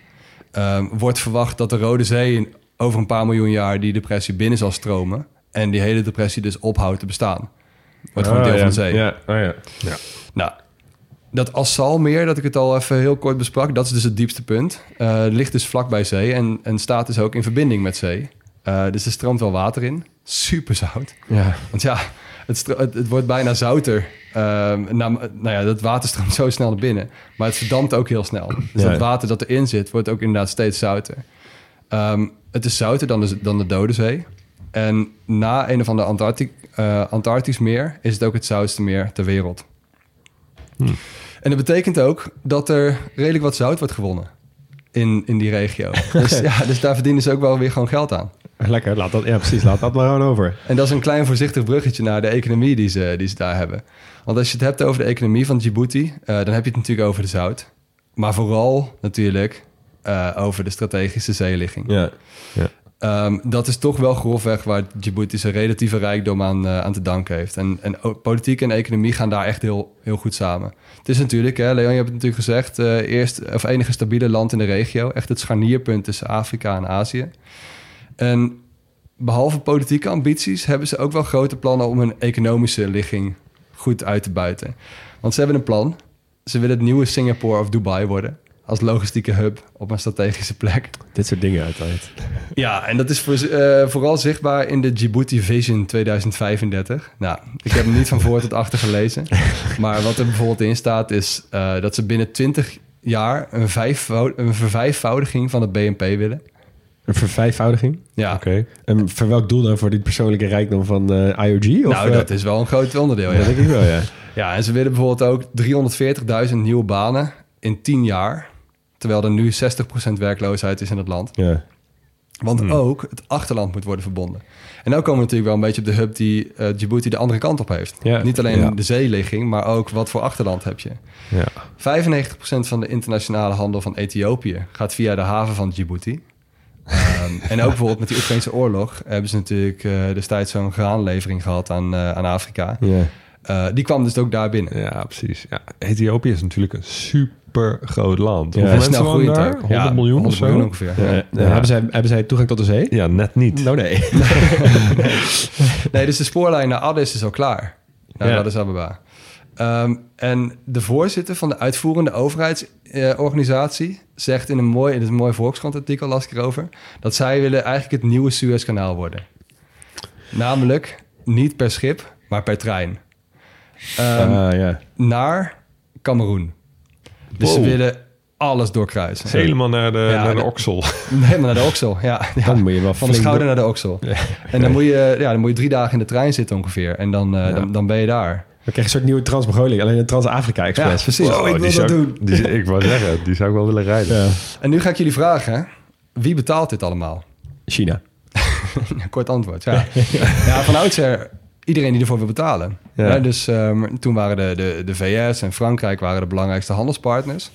ehm, wordt verwacht dat de Rode Zee in, over een paar miljoen jaar die depressie binnen zal stromen. En die hele depressie dus ophoudt te bestaan. Wordt gewoon Oh, deel ja. van de zee. Ja, oh, ja. Nou, dat Assalmeer, dat ik het al even heel kort besprak, dat is dus het diepste punt. Eh, ligt dus vlakbij zee en, en staat dus ook in verbinding met zee. Eh, dus er stroomt wel water in. Super zout. ja. Want ja, het, het, het wordt bijna zouter. Ehm, nou, nou ja, dat water stroomt zo snel naar binnen. Maar het verdampt ook heel snel. Dus Ja. dat water dat erin zit, wordt ook inderdaad steeds zouter. Ehm, het is zouter dan de, dan de Dode Zee. En na een of ander Antarctic, eh, Antarctisch meer is het ook het zoutste meer ter wereld. En dat betekent ook dat er redelijk wat zout wordt gewonnen in, in die regio. Dus, ja, dus daar verdienen ze ook wel weer gewoon geld aan. Lekker, laat dat, ja precies, laat dat maar gewoon over. En dat is een klein voorzichtig bruggetje naar de economie die ze, die ze daar hebben. Want als je het hebt over de economie van Djibouti, eh, dan heb je het natuurlijk over de zout. Maar vooral natuurlijk eh, over de strategische zeeligging. Ja. Ehm, dat is toch wel grofweg waar Djibouti zijn relatieve rijkdom aan, eh, aan te danken heeft. En, en politiek en economie gaan daar echt heel, heel goed samen. Het is natuurlijk, hè, Leon, je hebt het natuurlijk gezegd, eh, eerst of enige stabiele land in de regio. Echt het scharnierpunt tussen Afrika en Azië. En behalve politieke ambities hebben ze ook wel grote plannen om hun economische ligging goed uit te buiten. Want ze hebben een plan. Ze willen het nieuwe Singapore of Dubai worden. Als logistieke hub op een strategische plek. Dit soort dingen altijd. Ja, en dat is voor, eh, vooral zichtbaar in de Djibouti Vision 2035. Nou, ik heb hem niet van voor tot achter gelezen. Maar wat er bijvoorbeeld in staat is eh, dat ze binnen 20 jaar een, een vervijfvoudiging van het BNP willen. Een vervijfvoudiging. Ja, Oké. En voor welk doel dan? Voor die persoonlijke rijkdom van eh, IOG? Of, nou, dat is wel een groot onderdeel. dat Ja. denk ik wel, ja. ja, en ze willen bijvoorbeeld ook 340.000 nieuwe banen in 10 jaar. Terwijl er nu 60% werkloosheid is in het land. ja. Want ook het achterland moet worden verbonden. En nou komen we natuurlijk wel een beetje op de hub die eh, Djibouti de andere kant op heeft. Ja. Niet alleen Ja. de zeeligging, maar ook wat voor achterland heb je. Ja. 95% van de internationale handel van Ethiopië gaat via de haven van Djibouti. Ehm, en ook bijvoorbeeld met die Oekraïnse oorlog hebben ze natuurlijk eh, destijds zo'n graanlevering gehad aan, eh, aan Afrika. ja. Die kwam dus ook daar binnen. Ja, precies. Ja. Ethiopië is natuurlijk een super groot land. Hoeveel mensen wonen groeit daar? ook. 100 Ja, miljoen of 100 zo? miljoen ongeveer. Ja. Hebben, zij, hebben zij toegang tot de zee? Ja, net niet. Nou, nee. Nee, dus de spoorlijn naar Addis is al klaar. Naar. Addis Ababa. Ehm, en de voorzitter van de uitvoerende overheidsorganisatie zegt in een mooi, in een mooi Volkskrant-artikel, las ik erover, dat zij willen eigenlijk het nieuwe Suezkanaal worden. Namelijk niet per schip, maar per trein. Ehm, Ah, naar Cameroen. Dus ze willen alles doorkruisen. Helemaal naar de, Ja, naar de de- Oksel. Helemaal naar de Oksel, ja. ja. Dan moet je wel Van de schouder door- naar de Oksel. En dan moet, je, ja, dan moet je drie dagen in de trein zitten ongeveer. En dan, eh, dan, dan ben je daar. We krijgen een soort nieuwe Trans-Mongolie, alleen een Trans-Afrika Ja, Express. precies. Wow, ik die wil zou, dat doen. Die, ik wou zeggen, die zou ik wel willen rijden. Ja. En nu ga ik jullie vragen, wie betaalt dit allemaal? China. Kort antwoord, ja. ja, van oudsher iedereen die ervoor wil betalen. Ja. Ja, dus ehm, toen waren de, de, de VS en Frankrijk waren de belangrijkste handelspartners.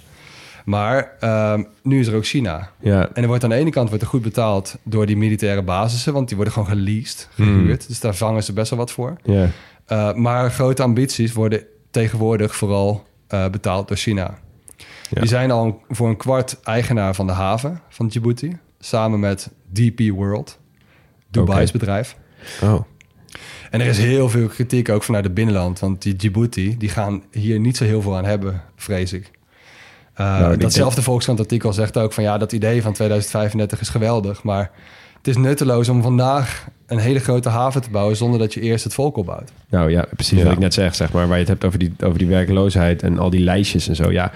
Maar ehm, nu is er ook China. Ja. En er wordt aan de ene kant wordt er goed betaald door die militaire basissen, want die worden gewoon geleased, gehuurd. Dus daar vangen ze best wel wat voor. Ja. Uh, maar grote ambities worden tegenwoordig vooral uh, betaald door China. Ja. Die zijn al voor een kwart eigenaar van de haven van Djibouti. Samen met DP World, Dubai's bedrijf. Oh. En er is heel veel kritiek ook vanuit het binnenland. Want die Djibouti, die gaan hier niet zo heel veel aan hebben, vrees ik. Uh, Nou, datzelfde denk- Volkskrant-artikel zegt ook van... ja, dat idee van 2035 is geweldig. Maar het is nutteloos om vandaag een hele grote haven te bouwen... zonder dat je eerst het volk opbouwt. Nou ja, precies Ja. wat ik net zeg, zeg maar. Waar je het hebt over die, over die werkloosheid en al die lijstjes en zo. Ja,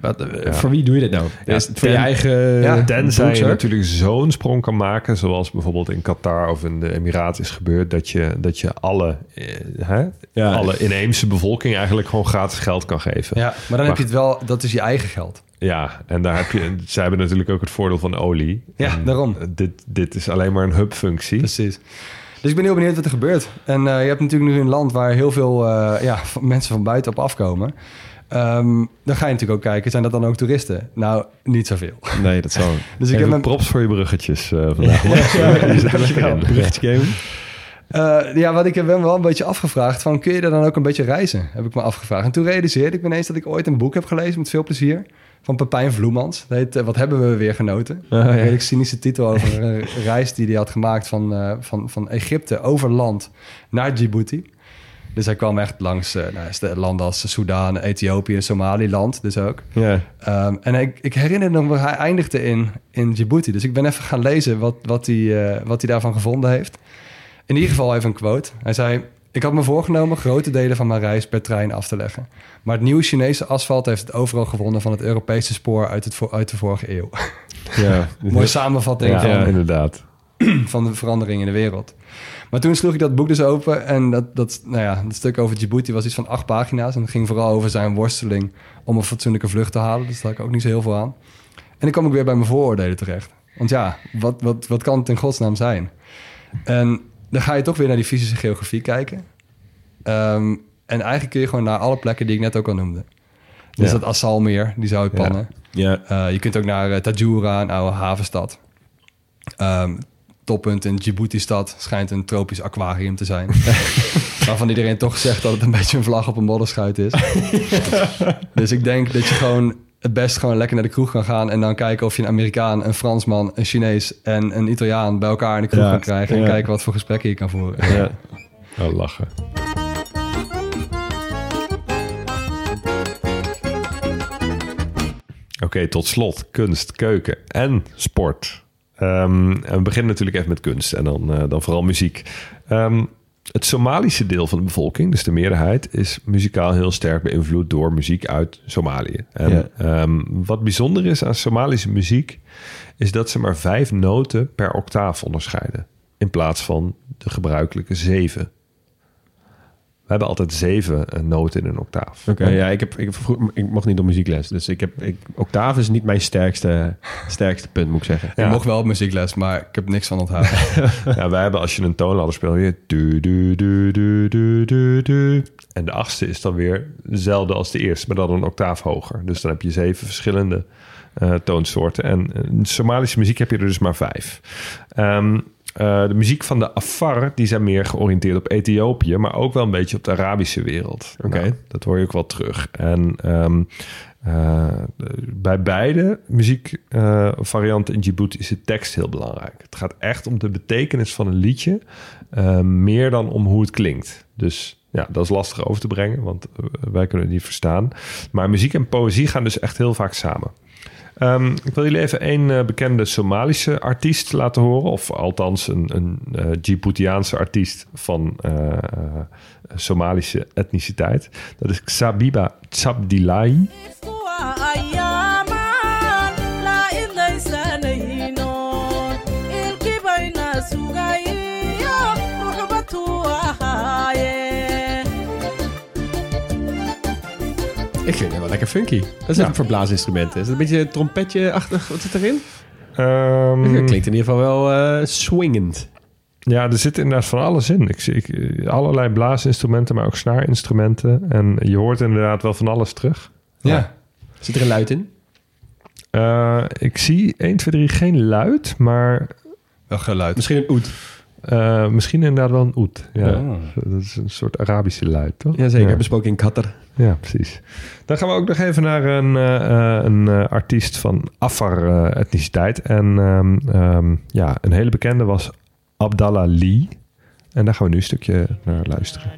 wat, eh, Ja. voor wie doe je dit nou? Ja, is het voor je eigen Ja, Tenzij je natuurlijk zo'n sprong kan maken, zoals bijvoorbeeld in Qatar of in de Emiraten is gebeurd, dat je, dat je alle, eh, hè, Ja. alle inheemse bevolking eigenlijk gewoon gratis geld kan geven. Ja, maar dan heb je het wel... dat is je eigen geld. Ja, en daar heb je, zij hebben natuurlijk ook het voordeel van olie. Ja, En daarom. Dit, dit is alleen maar een hubfunctie. Precies. Dus ik ben heel benieuwd wat er gebeurt. En eh, je hebt natuurlijk nu een land waar heel veel eh, ja, mensen van buiten op afkomen. Ehm, dan ga je natuurlijk ook kijken, zijn dat dan ook toeristen? Nou, niet zoveel. Nee, dat zal. Dus ik heb een, props voor je bruggetjes eh, vandaag. Ja. Bruggetje geven. eh, ja, wat ik heb wel een beetje afgevraagd, van kun je er dan ook een beetje reizen? Heb ik me afgevraagd. En toen realiseerde ik me ineens dat ik ooit een boek heb gelezen met veel plezier. Van Pepijn Vloemans. Dat heet eh, Wat hebben we weer genoten? Ah, ja. Een redelijk cynische titel over een reis die hij had gemaakt van, van, van Egypte over land naar Djibouti. Dus hij kwam echt langs eh, nou, landen als Soudaan, Ethiopië, Somaliland dus ook. Ja. Ehm, en ik, ik herinner me waar hij eindigde in, in Djibouti. Dus ik ben even gaan lezen wat, wat, hij, eh, wat hij daarvan gevonden heeft. In ieder geval even een quote. Hij zei... Ik had me voorgenomen grote delen van mijn reis per trein af te leggen. Maar het nieuwe Chinese asfalt heeft het overal gewonnen... van het Europese spoor uit, het, uit de vorige eeuw. ja. Mooie samenvatting Ja, van, inderdaad. van de verandering in de wereld. Maar toen sloeg ik dat boek dus open... en dat, dat, nou ja, dat stuk over Djibouti was iets van acht pagina's... en het ging vooral over zijn worsteling om een fatsoenlijke vlucht te halen. Dus daar had ik ook niet zo heel veel aan. En dan kwam ik weer bij mijn vooroordelen terecht. Want ja, wat, wat, wat kan het in godsnaam zijn? En dan ga je toch weer naar die fysische geografie kijken. Ehm, en eigenlijk kun je gewoon naar alle plekken die ik net ook al noemde. Dus Ja. dat Assalmeer, die zou je Ja. pannen. Ja. Eh, je kunt ook naar uh, Tajura, een oude havenstad. Ehm, toppunt in Djibouti-stad schijnt een tropisch aquarium te zijn. Waarvan iedereen toch zegt dat het een beetje een vlag op een modderschuit is. dus ik denk dat je gewoon het best gewoon lekker naar de kroeg kan gaan... en dan kijken of je een Amerikaan, een Fransman, een Chinees en een Italiaan... bij elkaar in de kroeg Ja, kan krijgen... en ja. kijken wat voor gesprekken je kan voeren. Ja. Oh, lachen. Oké, tot slot kunst, keuken en sport. Ehm, en we beginnen natuurlijk even met kunst en dan, eh, dan vooral muziek. Ehm, het Somalische deel van de bevolking, dus de meerderheid, is muzikaal heel sterk beïnvloed door muziek uit Somalië. En Ja. ehm, wat bijzonder is aan Somalische muziek, is dat ze maar vijf noten per octaaf onderscheiden. In plaats van de gebruikelijke zeven. We hebben altijd zeven eh, noten in een octaaf. Oké, ja, ik, heb, ik, heb vroeg- ik mocht niet op muziekles. Dus ik heb, ik, octave is niet mijn sterkste, sterkste punt, moet ik zeggen. Ik mocht wel op muziekles, maar ik heb niks van onthouden. Ja, wij hebben als je een toonladder speelt weer du, du, du, du, du, du, du. En de achtste is dan weer dezelfde als de eerste, maar dan een octaaf hoger. Dus dan heb je zeven verschillende eh, toonsoorten. En in Somalische muziek heb je er dus maar vijf. Ehm, eh, de muziek van de Afar, die zijn meer georiënteerd op Ethiopië, maar ook wel een beetje op de Arabische wereld. Oké. Nou, dat hoor je ook wel terug. En ehm, eh, bij beide muziekvarianten in Djibouti is de tekst heel belangrijk. Het gaat echt om de betekenis van een liedje, eh, meer dan om hoe het klinkt. Dus ja, dat is lastig over te brengen, want wij kunnen het niet verstaan. Maar muziek en poëzie gaan dus echt heel vaak samen. Ehm, ik wil jullie even één eh, bekende Somalische artiest laten horen. Of althans een, een eh, Djiboutiaanse artiest van eh, Somalische etniciteit. Dat is Xabiba Tsabdilahi. Ik lekker funky. Dat is Ja. een verblaasinstrument. Is het een beetje trompetje-achtig? Wat zit erin? Ehm, Het klinkt in ieder geval wel eh, swingend. ja, er zit inderdaad van alles in. Ik zie ik, allerlei blaasinstrumenten, maar ook snaarinstrumenten. En je hoort inderdaad wel van alles terug. Ja. Zit er een luid in? Eh, ik zie 1, 2, 3 geen luid, maar Wel geluid. Misschien een oet. Eh, misschien inderdaad wel een oet. Ja. Dat is een soort Arabische luid, toch? Jazeker, Ja. besproken in Qatar. Ja, precies. Dan gaan we ook nog even naar een, eh, eh, een eh, artiest van Afar-etniciteit. en ehm, ehm, ja, een hele bekende was Abdallah Lee. En daar gaan we nu een stukje naar luisteren.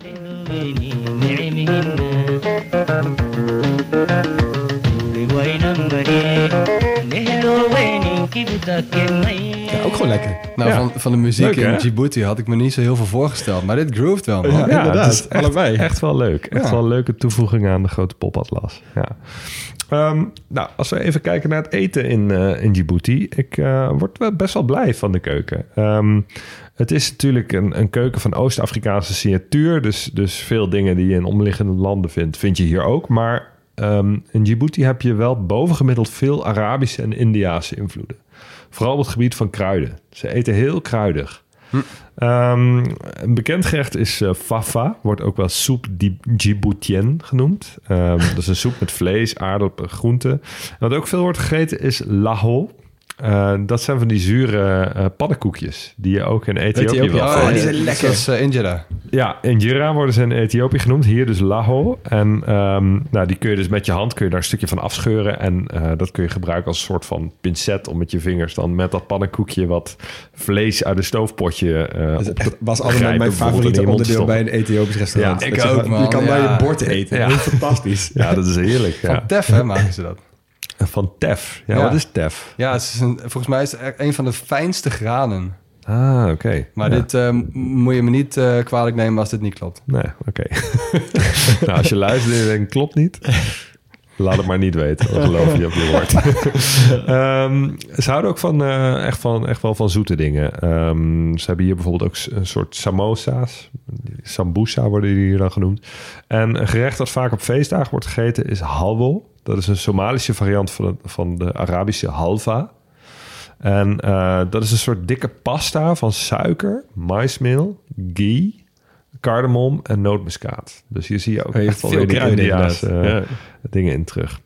Ja, ook gewoon lekker. Nou, Ja. van, van de muziek Leuk, hè? in Djibouti had ik me niet zo heel veel voorgesteld. Maar dit grooved wel, man. Ja, inderdaad. het is echt, Allebei. Echt wel leuk. Echt Ja. wel een leuke toevoeging aan de grote popatlas. Ja. Ehm, nou, als we even kijken naar het eten in, eh, in Djibouti. Ik eh, word wel best wel blij van de keuken. Ehm, het is natuurlijk een, een keuken van Oost-Afrikaanse signatuur. Dus, dus veel dingen die je in omliggende landen vindt, vind je hier ook. Maar ehm, in Djibouti heb je wel bovengemiddeld veel Arabische en Indiaanse invloeden. Vooral op het gebied van kruiden. Ze eten heel kruidig. Ehm, een bekend gerecht is eh, fafa, wordt ook wel soep di- Djiboutien genoemd. Ehm, dat is een soep met vlees, aardappelen, groenten. En wat ook veel wordt gegeten is laho. Eh, dat zijn van die zure eh, paddenkoekjes die je ook in Ethiopië, wel oh, vindt. die zijn lekker. Dat is uh, Injera. Ja, injera worden ze in Ethiopië genoemd. Hier dus laho. En ehm, nou, die kun je dus met je hand kun je daar een stukje van afscheuren. En eh, dat kun je gebruiken als een soort van pincet om met je vingers dan met dat pannenkoekje wat vlees uit een stoofpotje eh op echt- te was altijd mijn in favoriete onderdeel bij een Ethiopisch restaurant. Ja, ik ook, gewoon- Je man. kan daar Ja. je bord eten. Ja. Dat is fantastisch. Ja, dat is heerlijk. Van Ja. Tef, hè, maken ze dat. Van tef. Ja, Ja. wat is tef? Ja, het is een, volgens mij is het een van de fijnste granen. Ah, oké. Maar Ja. dit eh, moet je me niet eh, kwalijk nemen als dit niet klopt. Nee, oké. nou, als je luistert en denkt, klopt niet... Laat het maar niet weten. Dan geloof je op je woord. Ehm, ze houden ook van, eh, echt, van, echt wel van zoete dingen. Ehm, ze hebben hier bijvoorbeeld ook een soort samosa's. Sambusa worden die hier dan genoemd. En een gerecht dat vaak op feestdagen wordt gegeten is halwo. Dat is een Somalische variant van, het- van de Arabische halva. En eh, dat is een soort dikke pasta van suiker, maismeel, ghee, cardamom en nootmuskaat. Dus hier zie je ook Oh, je echt veel kruiden eh, dingen in terug.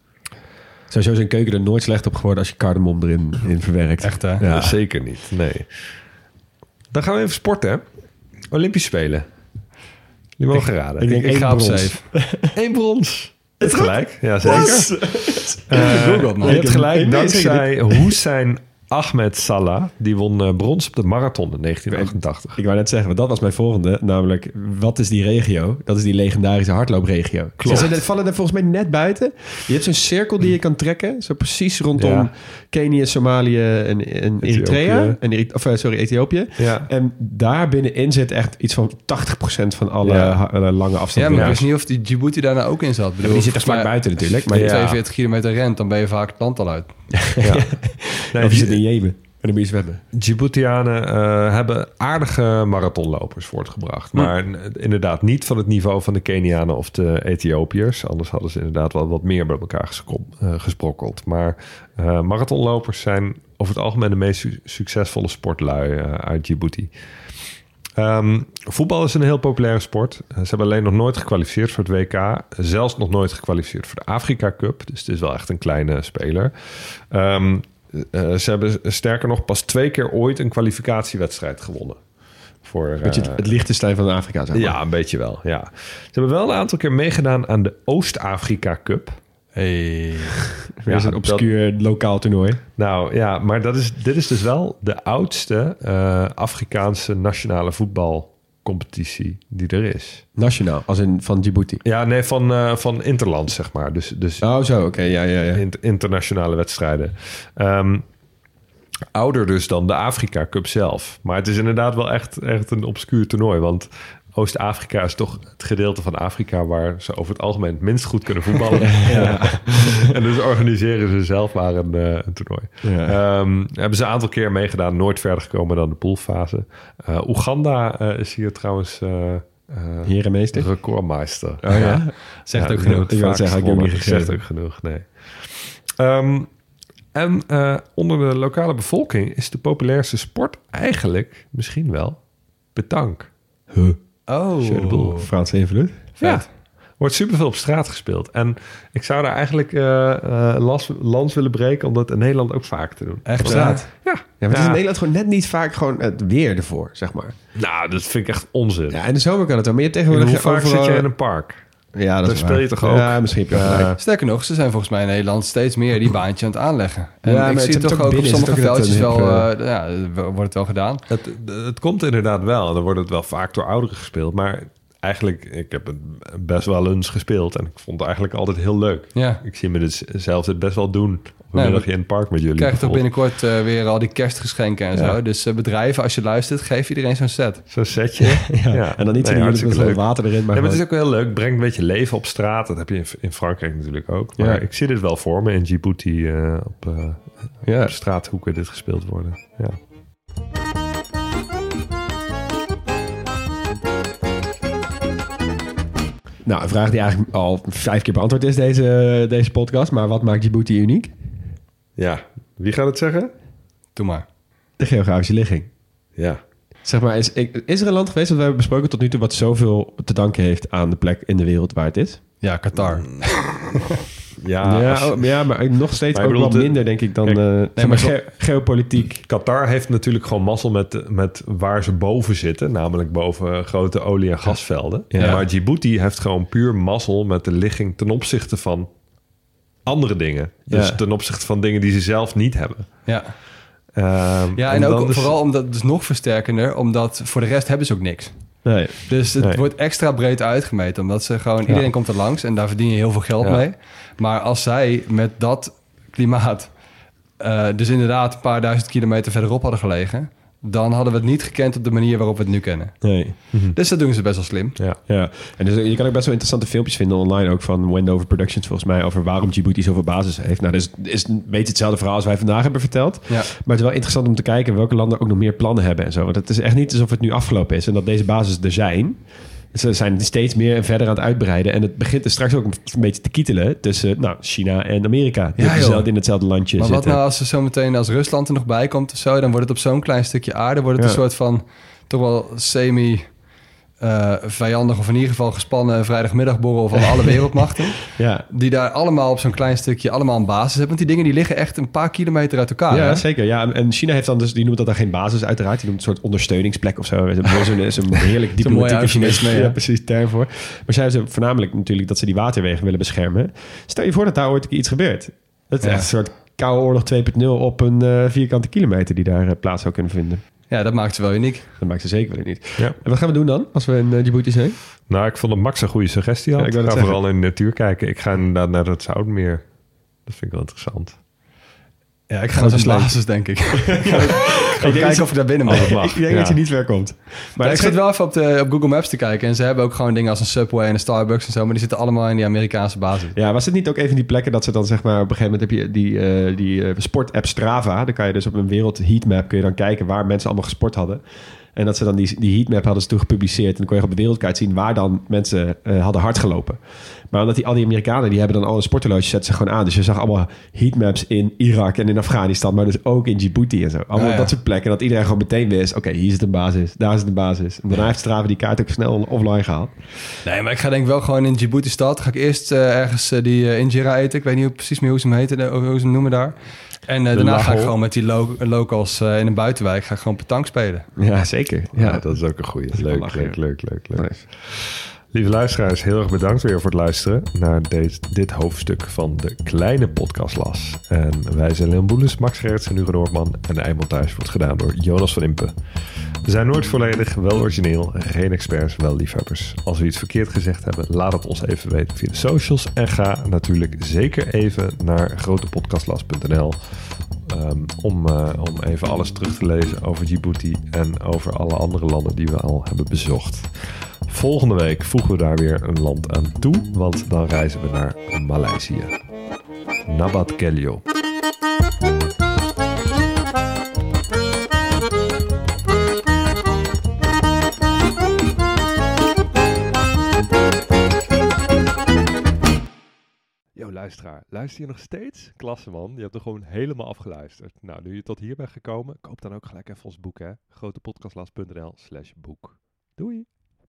Sowieso zijn keuken er nooit slecht op geworden als je cardamom erin in verwerkt. Echt, hè? Ja. Zeker niet, nee. Dan gaan we even sporten, hè? Olympische Spelen. Die mogen raden. ik denk Ik één ga op brons. safe. één brons. Het gelijk, ja zeker. Man. je hebt Ik heb- gelijk dankzij Hussein Ahmed Salah. Die won eh, brons op de marathon in 1988. Ik wou net zeggen, want dat was mijn volgende. Namelijk, wat is die regio? Dat is die legendarische hardloopregio. Klopt. Ze zijn- vallen er volgens mij net buiten. Je hebt zo'n cirkel die je kan trekken. Zo precies rondom Ja. Kenia, Somalië en, en Eritrea. En of, eh, sorry, Ethiopië. Ja. En daar binnenin zit echt iets van 80% van alle Ja. eh, lange Ja, afstanden. maar ik wist niet of die Djibouti daar nou ook in zat. Ik bedoel, die zit er vlak mij- buiten natuurlijk. Maar Ja. je 42 kilometer rent, dan ben je vaak het land al uit. Ja. Nee, of je die- zit in Jemen. En zwemmen. Djiboutianen eh, hebben aardige marathonlopers voortgebracht. Maar n- inderdaad niet van het niveau van de Kenianen of de Ethiopiërs. Anders hadden ze inderdaad wel wat meer bij elkaar eh, gesprokkeld. Maar eh, marathonlopers zijn over het algemeen de meest su- succesvolle sportlui uit Djibouti. Ehm, voetbal is een heel populaire sport. Ze hebben alleen nog nooit gekwalificeerd voor het WK. Zelfs nog nooit gekwalificeerd voor de Afrika Cup. Dus het is wel echt een kleine speler. Ehm, eh, ze hebben sterker nog pas twee keer ooit een kwalificatiewedstrijd gewonnen. Voor, Beetje eh, het, het Liechtenstein van Afrika, zeg maar. ja, een beetje wel. Ja. Ze hebben wel een aantal keer meegedaan aan de Oost-Afrika Cup. Hey. Weer zo'n Ja, obscuur lokaal toernooi. Nou ja, maar dat is, dit is dus wel de oudste eh, Afrikaanse nationale voetbalcompetitie die er is. Nationaal, als in van Djibouti. Ja, nee, van, eh, van Interland, zeg maar. Dus, dus Oh, zo, oké, ja, ja, ja. in- internationale wedstrijden. Ehm, ouder dus dan de Afrika Cup zelf. Maar het is inderdaad wel echt, echt een obscuur toernooi. Want Oost-Afrika is toch het gedeelte van Afrika... waar ze over het algemeen het minst goed kunnen voetballen. en dus organiseren ze zelf maar een, eh, een toernooi. Ja. Ehm, hebben ze een aantal keer meegedaan. Nooit verder gekomen dan de poolfase. Eh, Oeganda eh, is hier trouwens... eh, eh, Herenmeester. recordmeister. Oh ja? Zegt ook genoeg. Ik wou vaak zeggen, ik niet. Zegt ook genoeg, nee. Ehm, en eh, onder de lokale bevolking is de populairste sport eigenlijk misschien wel petanque. Huh. Oh. Jeu de boel. Franse invloed. Ja. Wordt superveel op straat gespeeld. En ik zou daar eigenlijk eh eh, lans, lans willen breken om dat in Nederland ook vaak te doen. Echt Op straat. Ja. Ja, maar het is in Nederland gewoon net niet vaak gewoon het weer ervoor, zeg maar. Nou, dat vind ik echt onzin. Ja, in de zomer kan het wel, maar je hebt En tegenwoordig hoe vaak overal- zit je in een park? Ja, dat Daar is speel waar. je toch ook? Ja, misschien heb je. Sterker nog, ze zijn volgens mij in Nederland steeds meer die baantje aan het aanleggen. En Ja, ik het zie zit toch ook op het sommige veldjes wel, eh, ja, wordt het wel gedaan. Het, het komt inderdaad wel. En dan wordt het wel vaak door ouderen gespeeld. Maar eigenlijk, ik heb het best wel eens gespeeld. En ik vond het eigenlijk altijd heel leuk. Ja. Ik zie me dus zelf dit best wel doen. Op een Nee, middagje in het park met jullie. Je krijgt toch binnenkort eh, weer al die kerstgeschenken en Ja. zo. Dus eh, bedrijven, als je luistert, geef iedereen zo'n set. Zo'n setje. Ja. En dan niet zo Nee, nee, met water erin, maar Ja, maar het is ook heel leuk. Brengt een beetje leven op straat. Dat heb je in, in Frankrijk natuurlijk ook. Maar Ja. ik zie dit wel voor me in Djibouti eh, op, eh, ja. op straathoeken dit gespeeld worden. Ja. Nou, een vraag die eigenlijk al vijf keer beantwoord is deze, deze podcast. Maar wat maakt Djibouti uniek? ja, wie gaat het zeggen? Doe maar. De geografische ligging. Ja. Zeg maar, is, is er een land geweest dat we hebben besproken tot nu toe... wat zoveel te danken heeft aan de plek in de wereld waar het is? Ja, Qatar. Ja, ja, als- oh, ja, maar nog steeds Maar ook wel de- minder, denk ik, dan Kijk, eh, zeg maar maar ge- geopolitiek. Qatar heeft natuurlijk gewoon mazzel met, met waar ze boven zitten. Namelijk boven grote olie- en gasvelden. Ja. Maar Djibouti heeft gewoon puur mazzel met de ligging ten opzichte van andere dingen. Dus Ja. ten opzichte van dingen die ze zelf niet hebben. Ja, Ehm, ja en ook dus- vooral omdat, dus nog versterkender, omdat voor de rest hebben ze ook niks. Nee. Dus het Nee. wordt extra breed uitgemeten. Omdat ze gewoon... Iedereen komt er langs en daar verdien je heel veel geld Ja. mee. Maar als zij met dat klimaat... eh, dus inderdaad een paar duizend kilometer verderop hadden gelegen... dan hadden we het niet gekend op de manier waarop we het nu kennen. nee. Dus dat doen ze best wel slim. Ja. Ja, en dus je kan ook best wel interessante filmpjes vinden online ook van Wendover Productions volgens mij over waarom Djibouti zoveel basis heeft. Nou, dus is een beetje hetzelfde verhaal als wij vandaag hebben verteld. Ja. Maar het is wel interessant om te kijken welke landen ook nog meer plannen hebben en zo. Want het is echt niet alsof het nu afgelopen is en dat deze basis er zijn. Ze zijn steeds meer en verder aan het uitbreiden. En het begint er straks ook een beetje te kietelen tussen nou, China en Amerika. Die Ja, in hetzelfde landje Maar wat nou als er zometeen als Rusland er nog bij komt of zo... dan wordt het op zo'n klein stukje aarde... wordt het Ja. een soort van toch wel semi... eh, vijandig of in ieder geval gespannen vrijdagmiddagborrel van alle wereldmachten. Ja, Die daar allemaal op zo'n klein stukje allemaal een basis hebben. Want die dingen die liggen echt een paar kilometer uit elkaar. ja, hè? zeker. Ja, en- China heeft dan dus, die noemt dat dan geen basis uiteraard. Die noemt het een soort ondersteuningsplek of zo. Is een, een heerlijk diplomatieke Chinese ja. precies term voor. Maar zij hebben voornamelijk natuurlijk dat ze die waterwegen willen beschermen. Stel je voor dat daar ooit iets gebeurt. Dat is Ja. echt een soort koude oorlog 2.0 op een eh, vierkante kilometer die daar eh, plaats zou kunnen vinden. Ja, dat maakt ze wel uniek. Dat maakt ze zeker wel niet. Ja. En wat gaan we doen dan als we in eh, Djibouti zijn? Nou, ik vond dat Max een goede suggestie had. Ja, ik ik ga vooral in de natuur kijken. Ik ga inderdaad naar het Zoutmeer. Dat vind ik wel interessant. Ja, ik ga naar zo'n slang. basis, denk ik. ik ga kijken dat- of ik daar binnen mag. ik denk ja. dat je niet ver komt. Maar Maar ik het zit wel even op, de, op Google Maps te kijken. En ze hebben ook gewoon dingen als een Subway en een Starbucks en zo. Maar die zitten allemaal in die Amerikaanse basis. Ja, was het niet ook even die plekken dat ze dan zeg maar op een gegeven moment heb je die, eh, die eh, sportapp Strava. Dan kan je dus op een wereld heatmap kun je dan kijken waar mensen allemaal gesport hadden. En dat ze dan die, die heatmap hadden ze toen gepubliceerd. En dan kon je op de wereldkaart zien waar dan mensen eh, hadden hard gelopen. Maar omdat die, al die Amerikanen, die hebben dan al een sporthorloge, zetten ze gewoon aan. Dus je zag allemaal heatmaps in Irak en in Afghanistan, maar dus ook in Djibouti en zo. Allemaal ja. dat soort plekken. Dat iedereen gewoon meteen wist, oké, hier zit een basis, daar zit een basis. En daarna heeft Strava die kaart ook snel offline gehaald. Nee, maar ik ga denk ik wel gewoon in Djibouti stad. Ga ik eerst eh, ergens eh, die injera eten. Ik weet niet hoe- precies meer hoe ze hem heten, hoe ze hem noemen daar. En eh, daarna ga ik gewoon met die lo- locals eh, in een buitenwijk ga ik gewoon petank spelen. Ja, zeker. Ja, Ja, dat is ook een goeie. is wel Leuk, leuk, leuk, leuk. Lieve luisteraars, heel erg bedankt weer voor het luisteren naar dit hoofdstuk van de kleine podcastlas. En wij zijn Leon Boelens, Max Gerrits en Hugo Noordman. En de eindmontage wordt gedaan door Jonas van Impen. We zijn nooit volledig, wel origineel, geen experts, wel liefhebbers. Als we iets verkeerd gezegd hebben, laat het ons even weten via de socials. En ga natuurlijk zeker even naar grotepodcastlas.nl ehm, om, eh, om even alles terug te lezen over Djibouti en over alle andere landen die we al hebben bezocht. Volgende week voegen we daar weer een land aan toe, want dan reizen we naar Maleisië. Nabat Kelio. Yo, luisteraar. Luister je nog steeds? Klasse, man. Je hebt er gewoon helemaal afgeluisterd. Nou, nu je tot hier bent gekomen, koop dan ook gelijk even ons boek, hè. grotepodcastlas.nl slash boek.